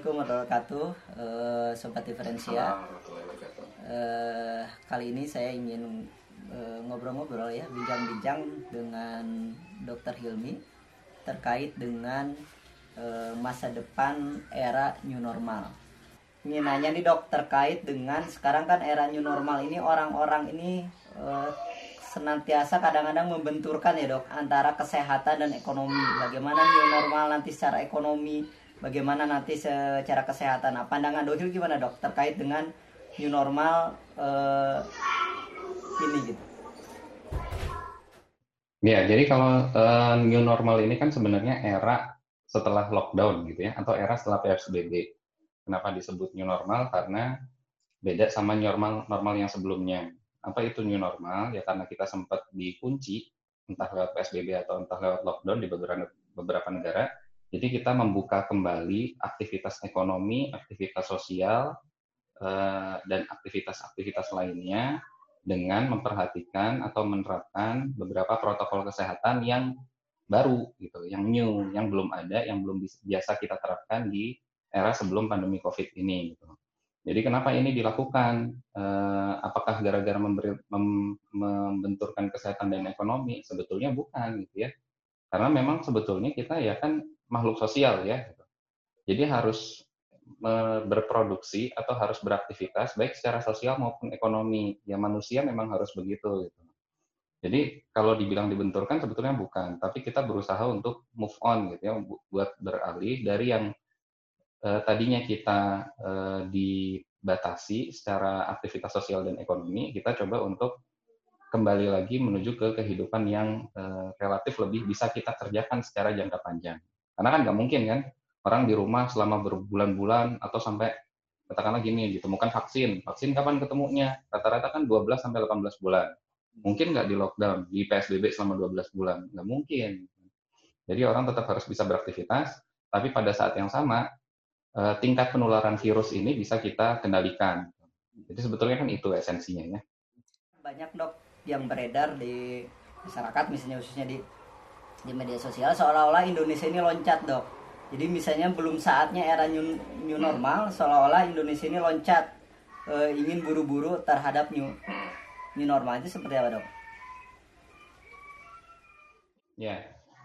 Assalamualaikum warahmatullahi wabarakatuh, uh, sobat diferensia. Uh, kali ini saya ingin ngobrol ngobrol-ngobrol ya, bincang-bincang dengan Dr. Hilmi terkait dengan uh, masa depan era new normal. Ini nanya nih dok terkait dengan sekarang kan era new normal ini orang-orang ini uh, senantiasa kadang-kadang membenturkan ya dok antara kesehatan dan ekonomi. Bagaimana new normal nanti secara ekonomi bagaimana nanti secara kesehatan. Nah, pandangan Dohil gimana dok terkait dengan new normal uh, ini gitu? Ya, jadi kalau uh, new normal ini kan sebenarnya era setelah lockdown gitu ya, atau era setelah PSBB. Kenapa disebut new normal? Karena beda sama normal normal yang sebelumnya. Apa itu new normal? Ya karena kita sempat dikunci entah lewat PSBB atau entah lewat lockdown di beberapa beberapa negara, jadi kita membuka kembali aktivitas ekonomi, aktivitas sosial, eh, dan aktivitas-aktivitas lainnya dengan memperhatikan atau menerapkan beberapa protokol kesehatan yang baru gitu, yang new, yang belum ada, yang belum biasa kita terapkan di era sebelum pandemi COVID ini. Gitu. Jadi kenapa ini dilakukan? Eh, apakah gara-gara membenturkan kesehatan dan ekonomi? Sebetulnya bukan, gitu ya. Karena memang sebetulnya kita ya kan makhluk sosial ya. Gitu. Jadi harus berproduksi atau harus beraktivitas baik secara sosial maupun ekonomi. Ya manusia memang harus begitu gitu. Jadi kalau dibilang dibenturkan sebetulnya bukan, tapi kita berusaha untuk move on gitu ya, buat beralih dari yang eh, tadinya kita eh, dibatasi secara aktivitas sosial dan ekonomi, kita coba untuk kembali lagi menuju ke kehidupan yang eh, relatif lebih bisa kita kerjakan secara jangka panjang. Karena kan nggak mungkin kan orang di rumah selama berbulan-bulan atau sampai katakanlah gini ditemukan vaksin. Vaksin kapan ketemunya? Rata-rata kan 12 sampai 18 bulan. Mungkin nggak di lockdown, di PSBB selama 12 bulan. Nggak mungkin. Jadi orang tetap harus bisa beraktivitas, tapi pada saat yang sama eh, tingkat penularan virus ini bisa kita kendalikan. Jadi sebetulnya kan itu esensinya ya. Banyak dok yang beredar di masyarakat misalnya khususnya di di media sosial seolah-olah Indonesia ini loncat dok jadi misalnya belum saatnya era new, new normal seolah-olah Indonesia ini loncat e, ingin buru-buru terhadap new new normal itu seperti apa dok? Ya,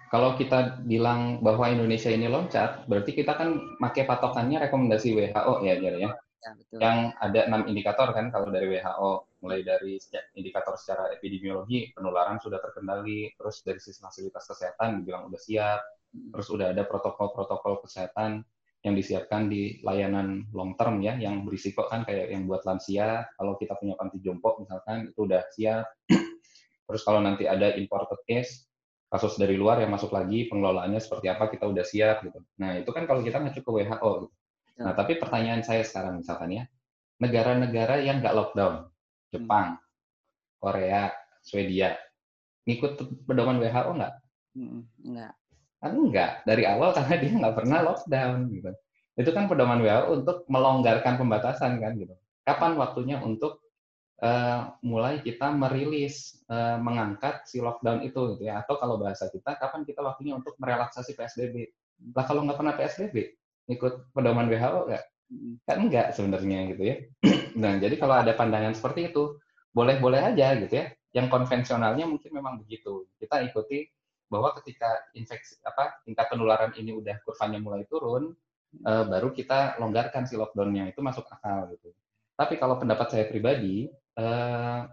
kalau kita bilang bahwa Indonesia ini loncat, berarti kita kan pakai patokannya rekomendasi WHO ya, Jar ya. ya betul. Yang ada enam indikator kan kalau dari WHO mulai dari indikator secara epidemiologi penularan sudah terkendali, terus dari sisi fasilitas kesehatan dibilang udah siap, terus udah ada protokol-protokol kesehatan yang disiapkan di layanan long term ya, yang berisiko kan kayak yang buat lansia, kalau kita punya panti jompo misalkan itu udah siap. terus kalau nanti ada imported case, kasus dari luar yang masuk lagi, pengelolaannya seperti apa kita udah siap gitu. Nah itu kan kalau kita ngacu ke WHO gitu. Nah tapi pertanyaan saya sekarang misalkan ya, negara-negara yang nggak lockdown, Jepang, Korea, Swedia. Ngikut pedoman WHO nggak? Nggak. Kan enggak. Dari awal karena dia nggak pernah lockdown gitu. Itu kan pedoman WHO untuk melonggarkan pembatasan kan gitu. Kapan waktunya untuk uh, mulai kita merilis, uh, mengangkat si lockdown itu gitu ya. Atau kalau bahasa kita, kapan kita waktunya untuk merelaksasi PSBB? Lah kalau nggak pernah PSBB, ikut pedoman WHO nggak? Kan enggak sebenarnya gitu ya. nah, jadi kalau ada pandangan seperti itu, boleh-boleh aja gitu ya. Yang konvensionalnya mungkin memang begitu. Kita ikuti bahwa ketika infeksi apa tingkat penularan ini udah kurvanya mulai turun, uh, baru kita longgarkan si lockdownnya itu masuk akal gitu. Tapi kalau pendapat saya pribadi, uh,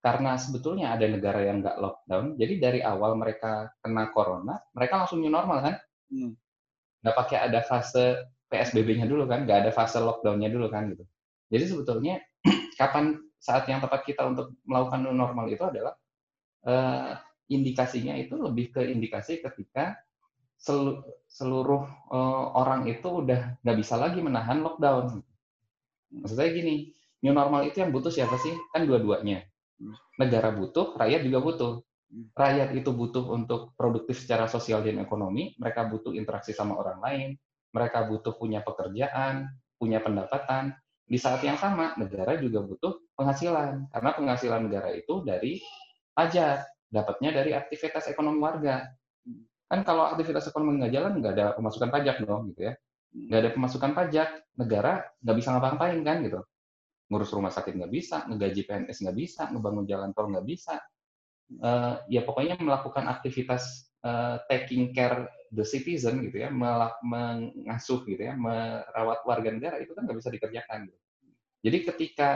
karena sebetulnya ada negara yang nggak lockdown, jadi dari awal mereka kena corona, mereka langsung new normal kan? Hmm. Nggak pakai ada fase PSBB-nya dulu kan, nggak ada fase lockdown-nya dulu kan gitu. Jadi sebetulnya kapan saat yang tepat kita untuk melakukan new normal itu adalah uh, indikasinya itu lebih ke indikasi ketika selu, seluruh uh, orang itu udah nggak bisa lagi menahan lockdown. Maksud saya gini, new normal itu yang butuh siapa sih? Kan dua-duanya. Negara butuh, rakyat juga butuh. Rakyat itu butuh untuk produktif secara sosial dan ekonomi, mereka butuh interaksi sama orang lain, mereka butuh punya pekerjaan, punya pendapatan. Di saat yang sama, negara juga butuh penghasilan. Karena penghasilan negara itu dari pajak, dapatnya dari aktivitas ekonomi warga. Kan kalau aktivitas ekonomi nggak jalan, nggak ada pemasukan pajak dong, gitu ya. nggak ada pemasukan pajak, negara nggak bisa ngapa-ngapain kan gitu. Ngurus rumah sakit nggak bisa, ngegaji PNS nggak bisa, ngebangun jalan tol nggak bisa. Uh, ya pokoknya melakukan aktivitas uh, taking care the citizen gitu ya, mengasuh gitu ya, merawat warga negara itu kan nggak bisa dikerjakan. Gitu. Jadi ketika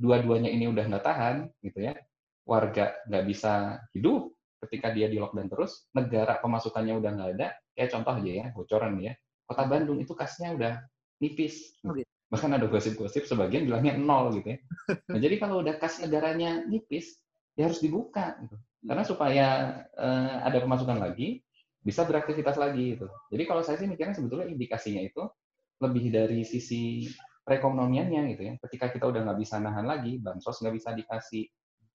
dua-duanya ini udah nggak tahan gitu ya, warga nggak bisa hidup ketika dia di lockdown terus, negara pemasukannya udah nggak ada, kayak contoh aja ya, bocoran ya, kota Bandung itu kasnya udah nipis. Oh, gitu. Bahkan ada gosip-gosip sebagian bilangnya nol gitu ya. Nah, jadi kalau udah kas negaranya nipis, ya harus dibuka. Gitu. Karena supaya uh, ada pemasukan lagi, bisa beraktivitas lagi gitu. Jadi kalau saya sih mikirnya sebetulnya indikasinya itu lebih dari sisi perekonomiannya gitu ya. Ketika kita udah nggak bisa nahan lagi, bansos nggak bisa dikasih,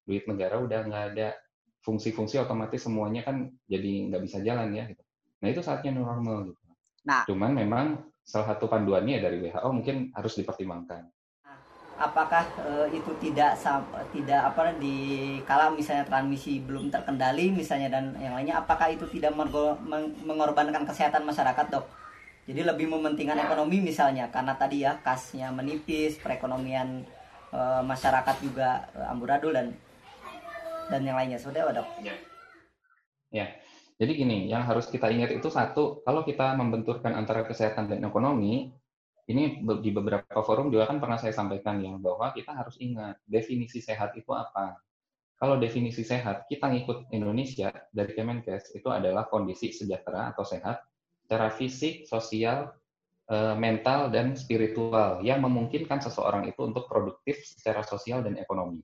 duit negara udah nggak ada, fungsi-fungsi otomatis semuanya kan jadi nggak bisa jalan ya. Gitu. Nah itu saatnya normal gitu. Nah, cuman memang salah satu panduannya dari WHO mungkin harus dipertimbangkan. Apakah uh, itu tidak tidak apa di kala misalnya transmisi belum terkendali misalnya dan yang lainnya apakah itu tidak mengorbankan kesehatan masyarakat dok? Jadi lebih mementingkan ekonomi misalnya karena tadi ya kasnya menipis, perekonomian uh, masyarakat juga uh, amburadul dan dan yang lainnya seperti apa dok? Ya. Ya, jadi gini, yang harus kita ingat itu satu, kalau kita membenturkan antara kesehatan dan ekonomi, ini di beberapa forum juga kan pernah saya sampaikan ya, bahwa kita harus ingat definisi sehat itu apa. Kalau definisi sehat, kita ngikut Indonesia dari Kemenkes, itu adalah kondisi sejahtera atau sehat secara fisik, sosial, eh, mental, dan spiritual yang memungkinkan seseorang itu untuk produktif secara sosial dan ekonomi.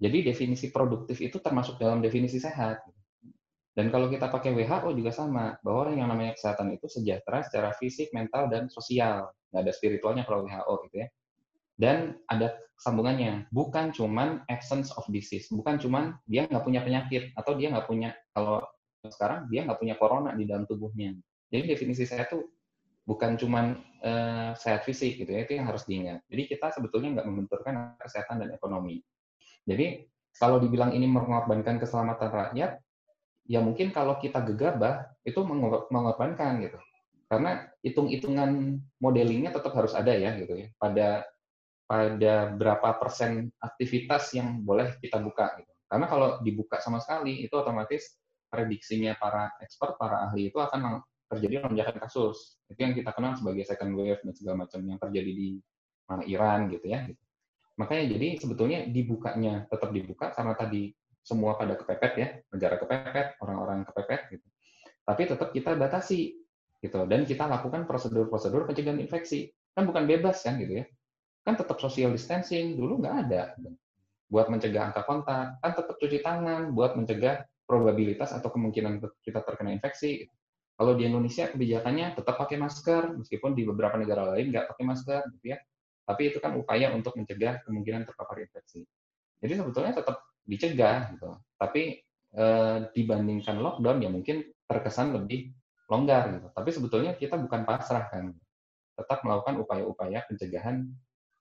Jadi definisi produktif itu termasuk dalam definisi sehat. Dan kalau kita pakai WHO juga sama, bahwa yang namanya kesehatan itu sejahtera secara fisik, mental, dan sosial. Nggak ada spiritualnya kalau WHO gitu ya. Dan ada sambungannya, bukan cuman absence of disease, bukan cuman dia nggak punya penyakit, atau dia nggak punya, kalau sekarang dia nggak punya corona di dalam tubuhnya. Jadi definisi saya tuh bukan cuman uh, sehat fisik gitu ya, itu yang harus diingat. Jadi kita sebetulnya nggak membenturkan kesehatan dan ekonomi. Jadi kalau dibilang ini mengorbankan keselamatan rakyat, ya mungkin kalau kita gegabah itu mengorbankan gitu. Karena hitung-hitungan modelingnya tetap harus ada ya gitu ya. Pada pada berapa persen aktivitas yang boleh kita buka gitu. Karena kalau dibuka sama sekali itu otomatis prediksinya para expert, para ahli itu akan terjadi lonjakan kasus. Itu yang kita kenal sebagai second wave dan segala macam yang terjadi di mana Iran gitu ya. Makanya jadi sebetulnya dibukanya tetap dibuka karena tadi semua pada kepepet ya, negara kepepet, orang-orang kepepet gitu. Tapi tetap kita batasi gitu dan kita lakukan prosedur-prosedur pencegahan infeksi. Kan bukan bebas kan gitu ya. Kan tetap social distancing, dulu nggak ada. Buat mencegah angka kontak, kan tetap cuci tangan buat mencegah probabilitas atau kemungkinan kita terkena infeksi. Kalau di Indonesia kebijakannya tetap pakai masker, meskipun di beberapa negara lain nggak pakai masker, gitu ya. Tapi itu kan upaya untuk mencegah kemungkinan terpapar infeksi. Jadi sebetulnya tetap dicegah gitu. Tapi e, dibandingkan lockdown ya mungkin terkesan lebih longgar gitu. Tapi sebetulnya kita bukan pasrah kan. Tetap melakukan upaya-upaya pencegahan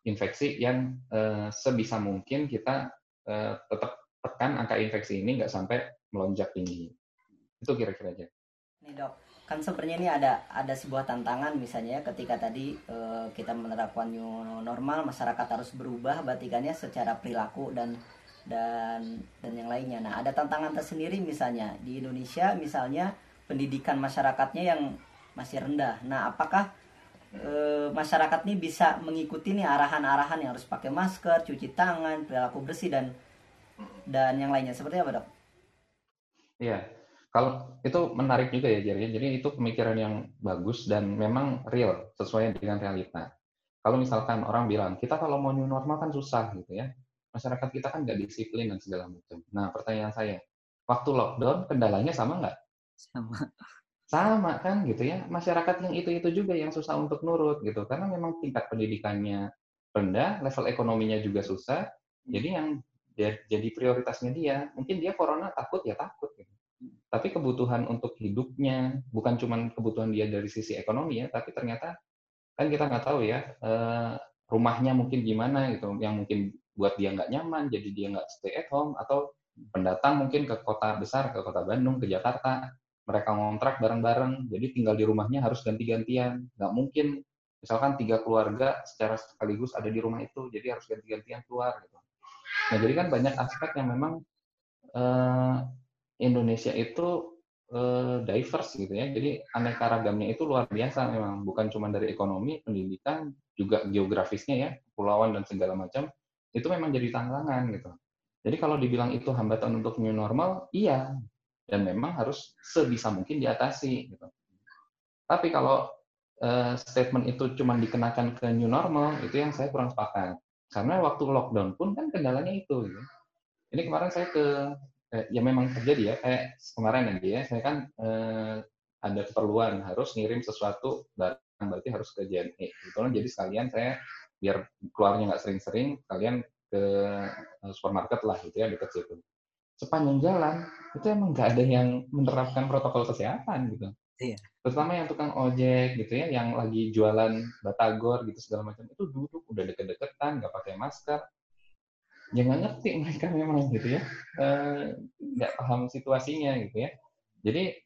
infeksi yang e, sebisa mungkin kita e, tetap tekan angka infeksi ini nggak sampai melonjak tinggi. Itu kira-kira aja. Nih dok, kan sebenarnya ini ada ada sebuah tantangan misalnya ketika tadi e, kita menerapkan new normal masyarakat harus berubah batikannya secara perilaku dan dan dan yang lainnya. Nah, ada tantangan tersendiri misalnya di Indonesia misalnya pendidikan masyarakatnya yang masih rendah. Nah, apakah e, masyarakat ini bisa mengikuti nih arahan-arahan yang harus pakai masker, cuci tangan, perilaku bersih dan dan yang lainnya seperti apa, Dok? Iya. Kalau itu menarik juga ya, Jerry. Jadi itu pemikiran yang bagus dan memang real sesuai dengan realita. Kalau misalkan orang bilang, kita kalau mau new normal kan susah gitu ya masyarakat kita kan nggak disiplin dan segala macam. Nah, pertanyaan saya, waktu lockdown kendalanya sama nggak? Sama. Sama kan gitu ya. Masyarakat yang itu-itu juga yang susah untuk nurut gitu. Karena memang tingkat pendidikannya rendah, level ekonominya juga susah. Jadi yang jadi prioritasnya dia, mungkin dia corona takut ya takut gitu. Tapi kebutuhan untuk hidupnya bukan cuma kebutuhan dia dari sisi ekonomi ya, tapi ternyata kan kita nggak tahu ya eh, rumahnya mungkin gimana gitu, yang mungkin buat dia nggak nyaman, jadi dia nggak stay at home, atau pendatang mungkin ke kota besar, ke kota Bandung, ke Jakarta, mereka ngontrak bareng-bareng, jadi tinggal di rumahnya harus ganti-gantian. Nggak mungkin, misalkan tiga keluarga secara sekaligus ada di rumah itu, jadi harus ganti-gantian keluar. Gitu. Nah, jadi kan banyak aspek yang memang uh, Indonesia itu uh, diverse gitu ya. Jadi aneka ragamnya itu luar biasa memang, bukan cuma dari ekonomi, pendidikan, juga geografisnya ya, pulauan dan segala macam. Itu memang jadi tantangan gitu. Jadi kalau dibilang itu hambatan untuk new normal, iya, dan memang harus sebisa mungkin diatasi gitu. Tapi kalau uh, statement itu cuma dikenakan ke new normal, itu yang saya kurang sepakat. Karena waktu lockdown pun kan kendalanya itu. Gitu. Ini kemarin saya ke, eh, ya memang terjadi ya, kayak kemarin aja ya, saya kan eh, ada keperluan harus ngirim sesuatu berarti harus ke JNE. Gitu. Jadi sekalian saya biar keluarnya nggak sering-sering, kalian ke eh, supermarket lah gitu ya dekat situ sepanjang jalan itu emang nggak ada yang menerapkan protokol kesehatan gitu. Iya. Terutama yang tukang ojek gitu ya, yang lagi jualan batagor gitu segala macam itu duduk udah deket-deketan, nggak pakai masker. Ya nggak ngerti mereka memang gitu ya, eh, nggak paham situasinya gitu ya. Jadi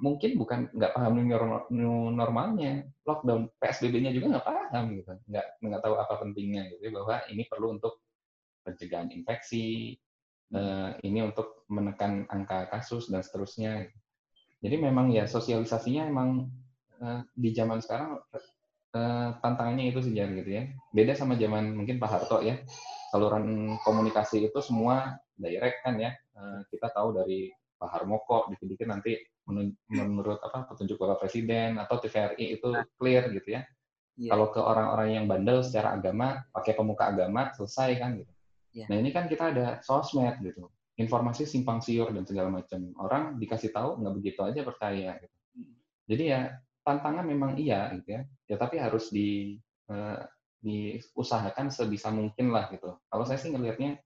mungkin bukan nggak paham new normalnya, lockdown PSBB-nya juga nggak paham gitu, nggak nggak tahu apa pentingnya gitu ya, bahwa ini perlu untuk pencegahan infeksi, uh, ini untuk menekan angka kasus dan seterusnya. Jadi memang ya sosialisasinya emang uh, di zaman sekarang uh, tantangannya itu sejar gitu ya. Beda sama zaman mungkin Pak Harto ya. Saluran komunikasi itu semua direct kan ya. Kita tahu dari Pak Harmoko dikit-dikit nanti menurut apa petunjuk Bapak Presiden atau TVRI itu clear gitu ya. Yeah. Kalau ke orang-orang yang bandel secara agama pakai pemuka agama selesai kan gitu. Yeah. Nah ini kan kita ada sosmed gitu, informasi simpang siur dan segala macam. Orang dikasih tahu nggak begitu aja percaya. Gitu. Hmm. Jadi ya tantangan memang iya gitu ya, ya tapi harus di uh, diusahakan sebisa mungkin lah gitu. Kalau saya sih ngelihatnya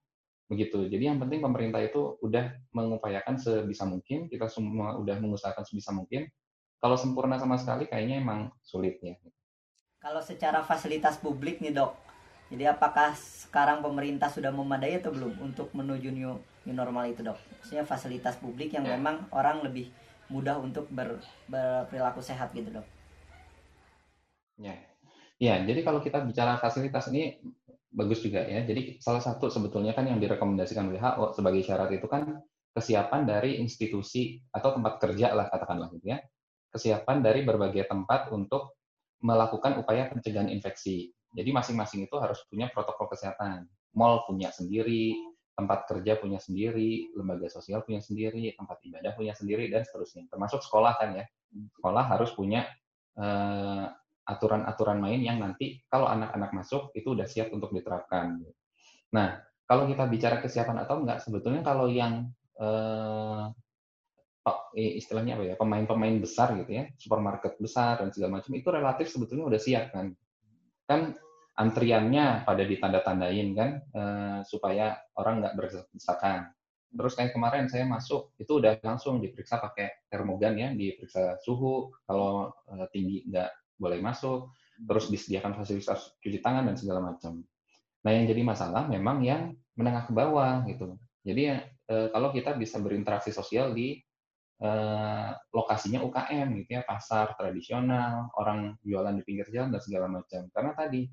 begitu. Jadi yang penting pemerintah itu udah mengupayakan sebisa mungkin, kita semua udah mengusahakan sebisa mungkin. Kalau sempurna sama sekali kayaknya emang sulit ya. Kalau secara fasilitas publik nih dok, jadi apakah sekarang pemerintah sudah memadai atau belum untuk menuju new, new normal itu dok? Maksudnya fasilitas publik yang ya. memang orang lebih mudah untuk ber, berperilaku sehat gitu dok? Ya, ya. Jadi kalau kita bicara fasilitas ini bagus juga ya. Jadi salah satu sebetulnya kan yang direkomendasikan WHO sebagai syarat itu kan kesiapan dari institusi atau tempat kerja lah katakanlah gitu ya. Kesiapan dari berbagai tempat untuk melakukan upaya pencegahan infeksi. Jadi masing-masing itu harus punya protokol kesehatan. Mall punya sendiri, tempat kerja punya sendiri, lembaga sosial punya sendiri, tempat ibadah punya sendiri, dan seterusnya. Termasuk sekolah kan ya. Sekolah harus punya eh, aturan-aturan main yang nanti kalau anak-anak masuk itu udah siap untuk diterapkan. Nah, kalau kita bicara kesiapan atau enggak, sebetulnya kalau yang uh, istilahnya apa ya pemain-pemain besar gitu ya, supermarket besar dan segala macam itu relatif sebetulnya udah siap kan. Kan antriannya pada ditanda-tandain kan uh, supaya orang nggak berdesakan. Terus kayak kemarin saya masuk itu udah langsung diperiksa pakai termogan ya, diperiksa suhu kalau uh, tinggi nggak boleh masuk, terus disediakan fasilitas cuci tangan dan segala macam. Nah yang jadi masalah memang yang menengah ke bawah gitu. Jadi uh, kalau kita bisa berinteraksi sosial di uh, lokasinya UKM gitu ya, pasar tradisional, orang jualan di pinggir jalan dan segala macam. Karena tadi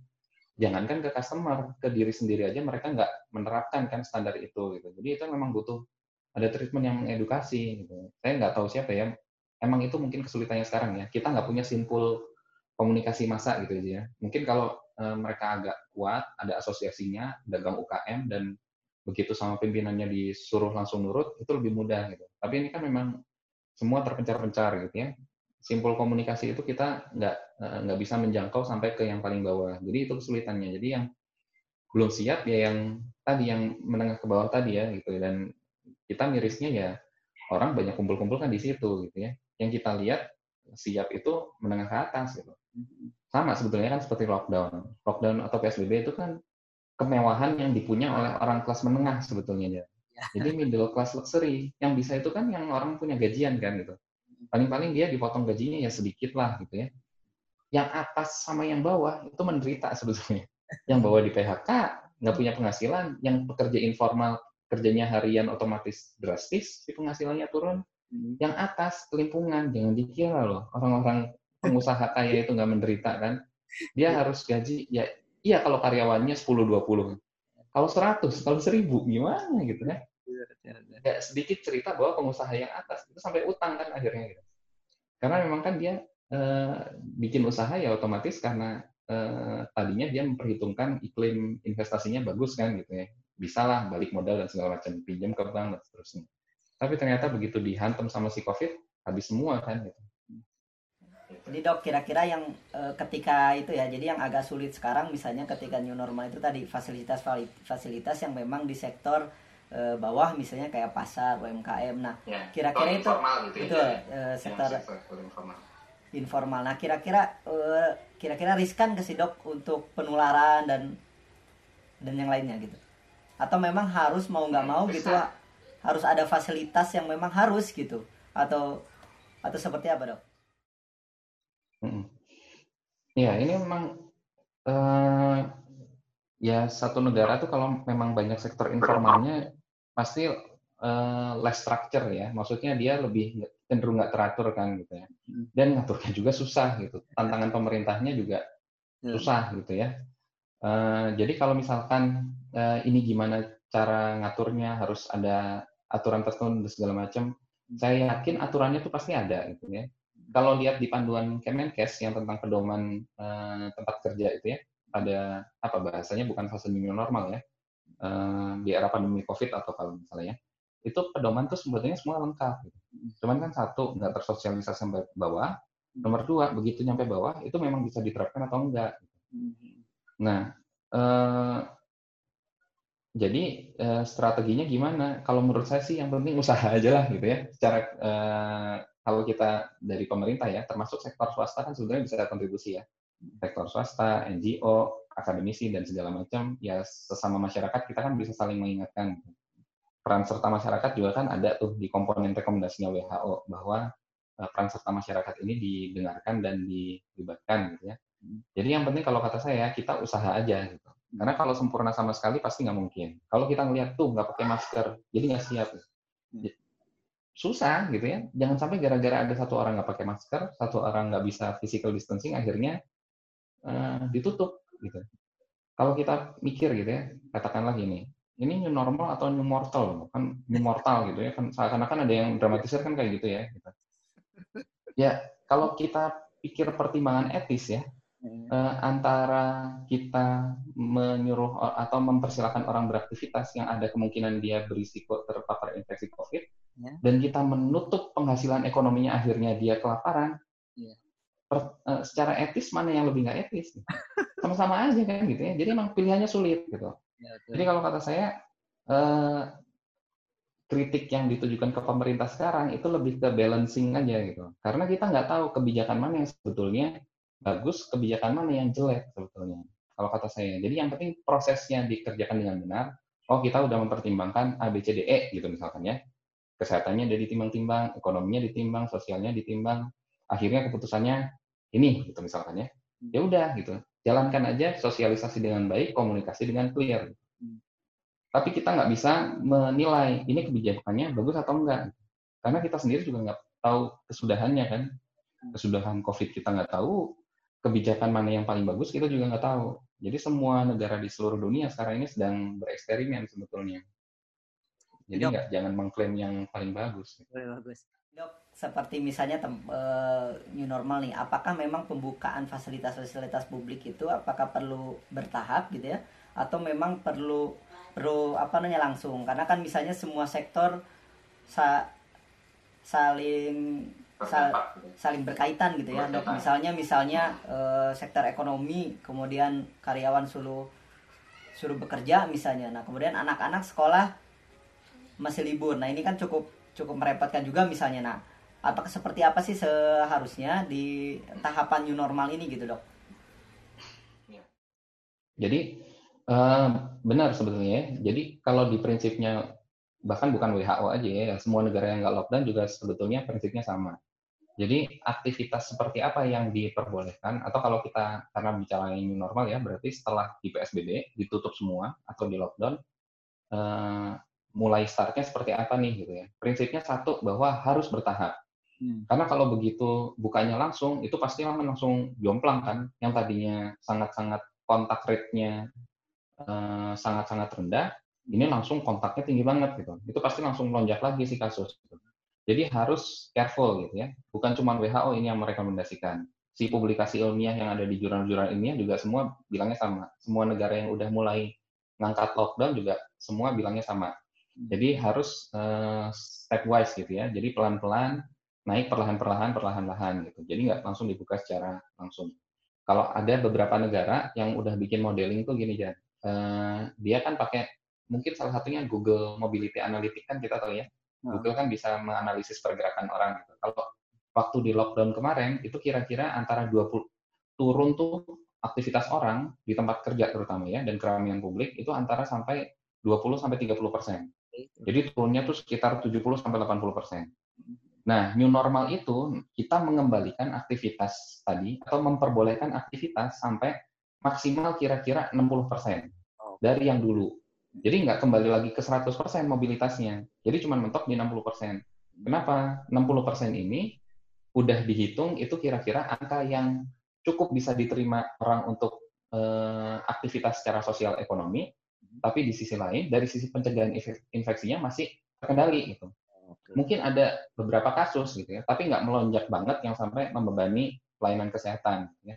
jangankan ke customer, ke diri sendiri aja mereka nggak menerapkan kan standar itu gitu. Jadi itu memang butuh ada treatment yang mengedukasi gitu. Saya nggak tahu siapa ya. Emang itu mungkin kesulitannya sekarang ya. Kita nggak punya simpul komunikasi massa gitu aja ya. Mungkin kalau e, mereka agak kuat, ada asosiasinya, dagang UKM dan begitu sama pimpinannya disuruh langsung nurut itu lebih mudah gitu. Tapi ini kan memang semua terpencar-pencar gitu ya simpul komunikasi itu kita nggak eh, nggak bisa menjangkau sampai ke yang paling bawah. Jadi itu kesulitannya. Jadi yang belum siap ya yang tadi yang menengah ke bawah tadi ya gitu dan kita mirisnya ya orang banyak kumpul-kumpul kan di situ gitu ya. Yang kita lihat siap itu menengah ke atas gitu. Sama sebetulnya kan seperti lockdown. Lockdown atau PSBB itu kan kemewahan yang dipunya oleh orang kelas menengah sebetulnya ya. Jadi middle class luxury yang bisa itu kan yang orang punya gajian kan gitu paling-paling dia dipotong gajinya ya sedikit lah gitu ya. Yang atas sama yang bawah itu menderita sebetulnya. Yang bawah di PHK nggak punya penghasilan, yang pekerja informal kerjanya harian otomatis drastis, si penghasilannya turun. Hmm. Yang atas kelimpungan, jangan dikira loh orang-orang pengusaha kaya itu nggak menderita kan. Dia harus gaji ya iya kalau karyawannya 10 20. Kalau 100, kalau 1000 gimana gitu kan. Ya sedikit cerita bahwa pengusaha yang atas itu sampai utang kan akhirnya gitu. Karena memang kan dia eh, bikin usaha ya otomatis karena eh, tadinya dia memperhitungkan iklim investasinya bagus kan gitu ya. Bisa lah balik modal dan segala macam pinjam ke bank dan seterusnya. Tapi ternyata begitu dihantam sama si COVID, habis semua kan gitu. Jadi dok, kira-kira yang e, ketika itu ya, jadi yang agak sulit sekarang misalnya ketika new normal itu tadi fasilitas-fasilitas yang memang di sektor e, bawah misalnya kayak pasar, UMKM. Nah, ya, kira-kira itu gitu itu ya, e, sektor, ya, sektor informal. informal. Nah, kira-kira e, kira-kira riskan ke si dok untuk penularan dan dan yang lainnya gitu. Atau memang harus mau nggak mau gitu harus ada fasilitas yang memang harus gitu atau atau seperti apa dok? Ya ini memang uh, ya satu negara tuh kalau memang banyak sektor informalnya pasti uh, less structure ya, maksudnya dia lebih cenderung nggak teratur kan gitu ya, dan ngaturnya juga susah gitu, tantangan pemerintahnya juga ya. susah gitu ya. Uh, jadi kalau misalkan uh, ini gimana cara ngaturnya harus ada aturan tertentu dan segala macam, saya yakin aturannya itu pasti ada gitu ya. Kalau lihat di panduan Kemenkes yang tentang pedoman uh, tempat kerja itu ya, ada apa bahasanya bukan fase new normal ya, uh, di era pandemi COVID atau kalau misalnya ya, itu pedoman tuh sebetulnya semua lengkap. Cuman kan satu nggak tersosialisasi sampai bawah, nomor dua begitu nyampe bawah itu memang bisa diterapkan atau enggak. Nah, uh, jadi uh, strateginya gimana? Kalau menurut saya sih yang penting usaha aja lah gitu ya. Secara uh, kalau kita dari pemerintah ya, termasuk sektor swasta kan sebenarnya bisa kontribusi ya. Sektor swasta, NGO, akademisi dan segala macam ya sesama masyarakat kita kan bisa saling mengingatkan. Peran serta masyarakat juga kan ada tuh di komponen rekomendasinya WHO bahwa uh, peran serta masyarakat ini didengarkan dan dilibatkan gitu ya. Jadi yang penting kalau kata saya kita usaha aja gitu karena kalau sempurna sama sekali pasti nggak mungkin. Kalau kita ngeliat tuh nggak pakai masker, jadi nggak siap. Susah gitu ya. Jangan sampai gara-gara ada satu orang nggak pakai masker, satu orang nggak bisa physical distancing, akhirnya uh, ditutup gitu. Kalau kita mikir gitu ya, katakanlah gini, ini new normal atau new mortal? Kan new mortal gitu ya, kan seakan-akan ada yang dramatisir kan kayak gitu ya. Gitu. Ya, kalau kita pikir pertimbangan etis ya, uh, antara kita menyuruh atau mempersilahkan orang beraktivitas yang ada kemungkinan dia berisiko terpapar infeksi COVID, yeah. dan kita menutup penghasilan ekonominya akhirnya dia kelaparan, yeah. per, uh, secara etis mana yang lebih nggak etis? Sama-sama aja kan gitu ya. Jadi emang pilihannya sulit gitu. Yeah, Jadi kalau kata saya uh, kritik yang ditujukan ke pemerintah sekarang itu lebih ke balancing aja gitu. Karena kita nggak tahu kebijakan mana yang sebetulnya bagus, kebijakan mana yang jelek sebetulnya. Kalau kata saya. Jadi yang penting prosesnya dikerjakan dengan benar. Oh kita udah mempertimbangkan A, B, C, D, E gitu misalkan ya. Kesehatannya udah ditimbang-timbang, ekonominya ditimbang, sosialnya ditimbang. Akhirnya keputusannya ini gitu misalkan ya. Ya udah gitu. Jalankan aja sosialisasi dengan baik, komunikasi dengan clear. Tapi kita nggak bisa menilai ini kebijakannya bagus atau enggak. Karena kita sendiri juga nggak tahu kesudahannya kan. Kesudahan COVID kita nggak tahu, kebijakan mana yang paling bagus kita juga nggak tahu. Jadi semua negara di seluruh dunia sekarang ini sedang bereksperimen sebetulnya. Jadi nggak jangan mengklaim yang paling bagus. Bagus. Dok, seperti misalnya tem, uh, new normal nih, apakah memang pembukaan fasilitas-fasilitas publik itu apakah perlu bertahap gitu ya, atau memang perlu perlu apa namanya langsung? Karena kan misalnya semua sektor sa, saling sal, saling berkaitan gitu ya dok misalnya misalnya uh, sektor ekonomi kemudian karyawan suruh suruh bekerja misalnya nah kemudian anak-anak sekolah masih libur. Nah ini kan cukup cukup merepotkan juga misalnya. Nah apakah seperti apa sih seharusnya di tahapan new normal ini gitu dok? Ya. jadi uh, benar sebetulnya jadi kalau di prinsipnya bahkan bukan WHO aja ya, semua negara yang nggak lockdown juga sebetulnya prinsipnya sama. Jadi aktivitas seperti apa yang diperbolehkan? Atau kalau kita karena bicara new normal ya berarti setelah di PSBB ditutup semua atau di lockdown eh, mulai startnya seperti apa nih gitu ya. Prinsipnya satu bahwa harus bertahap. Hmm. Karena kalau begitu bukanya langsung, itu pasti langsung jomplang kan, yang tadinya sangat-sangat kontak rate-nya sangat sangat-sangat rendah, ini langsung kontaknya tinggi banget gitu. Itu pasti langsung melonjak lagi si kasus. Gitu. Jadi harus careful gitu ya. Bukan cuma WHO ini yang merekomendasikan. Si publikasi ilmiah yang ada di jurnal-jurnal ilmiah juga semua bilangnya sama. Semua negara yang udah mulai ngangkat lockdown juga semua bilangnya sama. Jadi harus uh, stepwise gitu ya. Jadi pelan-pelan naik perlahan-perlahan, perlahan-lahan gitu. Jadi nggak langsung dibuka secara langsung. Kalau ada beberapa negara yang udah bikin modeling tuh gini ya, uh, dia kan pakai mungkin salah satunya Google Mobility Analytics kan kita tahu ya. Hmm. Google kan bisa menganalisis pergerakan orang gitu. Kalau waktu di lockdown kemarin itu kira-kira antara 20 turun tuh aktivitas orang di tempat kerja terutama ya dan keramaian publik itu antara sampai 20 sampai 30 persen. Jadi turunnya tuh sekitar 70 sampai 80 persen. Nah, new normal itu kita mengembalikan aktivitas tadi atau memperbolehkan aktivitas sampai maksimal kira-kira 60 persen dari yang dulu. Jadi nggak kembali lagi ke 100% mobilitasnya. Jadi cuma mentok di 60%. Kenapa? 60% ini udah dihitung itu kira-kira angka yang cukup bisa diterima orang untuk eh, aktivitas secara sosial ekonomi, tapi di sisi lain dari sisi pencegahan infeksinya masih terkendali gitu. Mungkin ada beberapa kasus gitu ya, tapi nggak melonjak banget yang sampai membebani pelayanan kesehatan. Ya.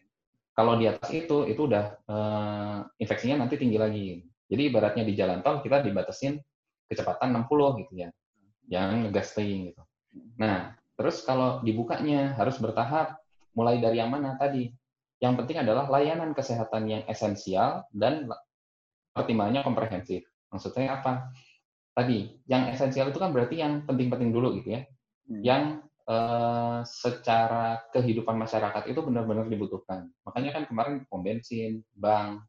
Kalau di atas itu, itu udah eh, infeksinya nanti tinggi lagi. Jadi ibaratnya di jalan tol kita dibatasin kecepatan 60 gitu ya. Jangan ngegas gitu. Nah, terus kalau dibukanya harus bertahap. Mulai dari yang mana tadi? Yang penting adalah layanan kesehatan yang esensial dan pertimbangannya komprehensif. Maksudnya apa? Tadi, yang esensial itu kan berarti yang penting-penting dulu gitu ya. Hmm. Yang eh, secara kehidupan masyarakat itu benar-benar dibutuhkan. Makanya kan kemarin pom bensin, bank,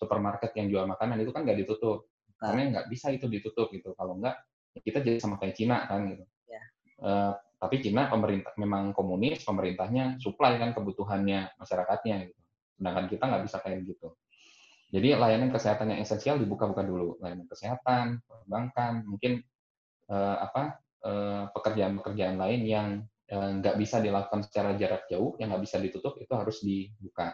supermarket yang jual makanan itu kan nggak ditutup karena nggak bisa itu ditutup gitu kalau nggak ya kita jadi sama kayak Cina kan gitu ya. uh, tapi Cina pemerintah memang komunis pemerintahnya supply kan kebutuhannya masyarakatnya gitu sedangkan kita nggak bisa kayak gitu jadi layanan kesehatan yang esensial dibuka-buka dulu layanan kesehatan perbankan mungkin uh, apa uh, pekerjaan-pekerjaan lain yang nggak bisa dilakukan secara jarak jauh yang nggak bisa ditutup itu harus dibuka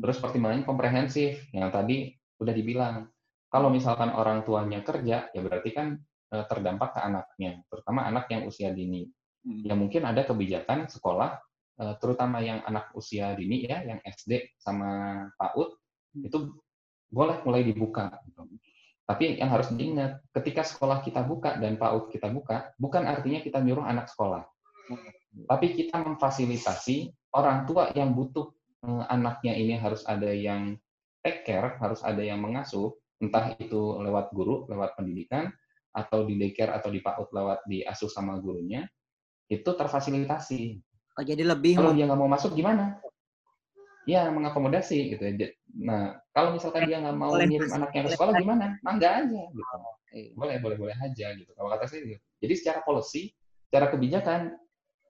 Terus pertimbangannya komprehensif, yang tadi udah dibilang. Kalau misalkan orang tuanya kerja, ya berarti kan eh, terdampak ke anaknya, terutama anak yang usia dini. Hmm. Ya mungkin ada kebijakan sekolah, eh, terutama yang anak usia dini ya, yang SD sama PAUD, hmm. itu boleh mulai dibuka. Gitu. Tapi yang harus diingat, ketika sekolah kita buka dan PAUD kita buka, bukan artinya kita nyuruh anak sekolah. Tapi kita memfasilitasi orang tua yang butuh Eh, anaknya ini harus ada yang take care, harus ada yang mengasuh, entah itu lewat guru, lewat pendidikan, atau di daycare atau di PAUD lewat diasuh sama gurunya, itu terfasilitasi. Oh, jadi lebih kalau dia nggak mau masuk gimana? Ya mengakomodasi gitu. Ya. Nah kalau misalkan dia nggak mau ngirim anaknya ke sekolah gimana? Mangga aja gitu. Boleh boleh boleh aja gitu. Kalau kata saya gitu. Jadi secara policy, secara kebijakan,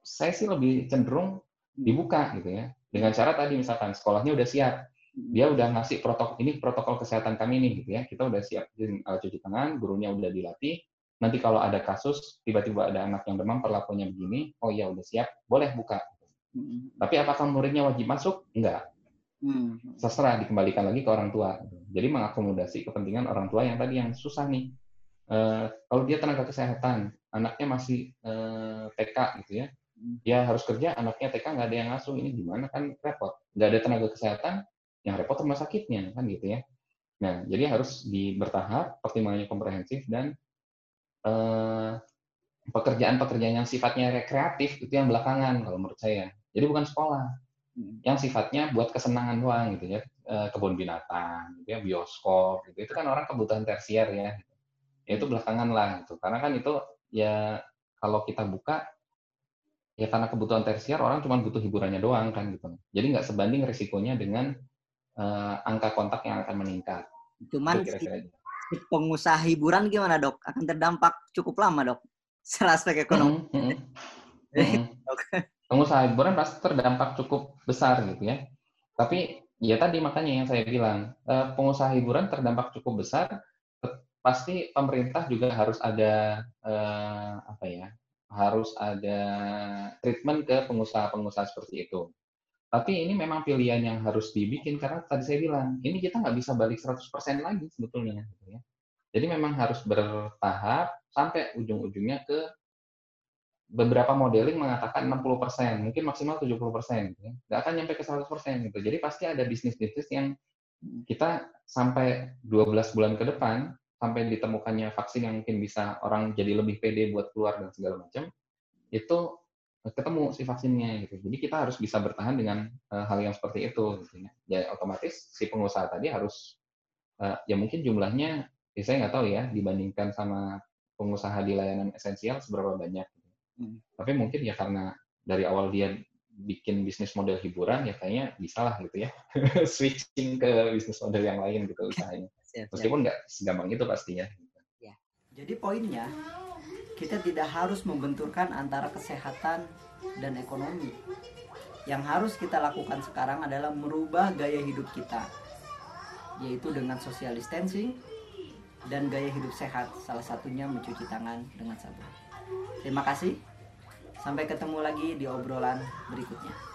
saya sih lebih cenderung dibuka gitu ya dengan cara tadi misalkan sekolahnya udah siap dia udah ngasih protokol ini protokol kesehatan kami nih gitu ya kita udah siap alat cuci tangan gurunya udah dilatih nanti kalau ada kasus tiba-tiba ada anak yang demam perlakuannya begini oh iya udah siap boleh buka hmm. tapi apakah muridnya wajib masuk? Enggak. Hmm. seserah dikembalikan lagi ke orang tua. Jadi mengakomodasi kepentingan orang tua yang tadi yang susah nih. Uh, kalau dia tenaga kesehatan anaknya masih uh, eh, TK gitu ya. Dia harus kerja anaknya TK nggak ada yang ngasuh. Ini gimana kan repot. Nggak ada tenaga kesehatan yang repot rumah sakitnya kan gitu ya. Nah jadi harus di bertahap pertimbangannya komprehensif dan eh, pekerjaan-pekerjaan yang sifatnya rekreatif itu yang belakangan kalau menurut saya jadi bukan sekolah hmm. yang sifatnya buat kesenangan doang gitu ya eh, kebun binatang gitu ya bioskop gitu itu kan orang kebutuhan tersier ya itu belakangan lah gitu karena kan itu ya kalau kita buka ya karena kebutuhan tersier orang cuma butuh hiburannya doang kan gitu. Jadi nggak sebanding risikonya dengan uh, angka kontak yang akan meningkat. Cuman kira -kira si pengusaha hiburan gimana dok? Akan terdampak cukup lama dok? Secara aspek ekonomi. Mm -hmm. Mm -hmm. Pengusaha hiburan pasti terdampak cukup besar gitu ya. Tapi ya tadi makanya yang saya bilang uh, pengusaha hiburan terdampak cukup besar pasti pemerintah juga harus ada eh, apa ya harus ada treatment ke pengusaha-pengusaha seperti itu. Tapi ini memang pilihan yang harus dibikin karena tadi saya bilang ini kita nggak bisa balik 100% lagi sebetulnya. Gitu ya. Jadi memang harus bertahap sampai ujung-ujungnya ke beberapa modeling mengatakan 60%, mungkin maksimal 70%. Gitu ya. Nggak akan nyampe ke 100%. Gitu. Jadi pasti ada bisnis-bisnis yang kita sampai 12 bulan ke depan sampai ditemukannya vaksin yang mungkin bisa orang jadi lebih pede buat keluar dan segala macam itu ketemu si vaksinnya gitu. Jadi kita harus bisa bertahan dengan uh, hal yang seperti itu gitu ya. Ya otomatis si pengusaha tadi harus uh, ya mungkin jumlahnya ya saya nggak tahu ya dibandingkan sama pengusaha di layanan esensial seberapa banyak. Hmm. Tapi mungkin ya karena dari awal dia bikin bisnis model hiburan ya kayaknya bisa lah gitu ya. Switching ke bisnis model yang lain gitu usahanya. Meskipun nggak segampang itu pastinya. Ya. jadi poinnya kita tidak harus membenturkan antara kesehatan dan ekonomi. Yang harus kita lakukan sekarang adalah merubah gaya hidup kita yaitu dengan social distancing dan gaya hidup sehat salah satunya mencuci tangan dengan sabun terima kasih Sampai ketemu lagi di obrolan berikutnya.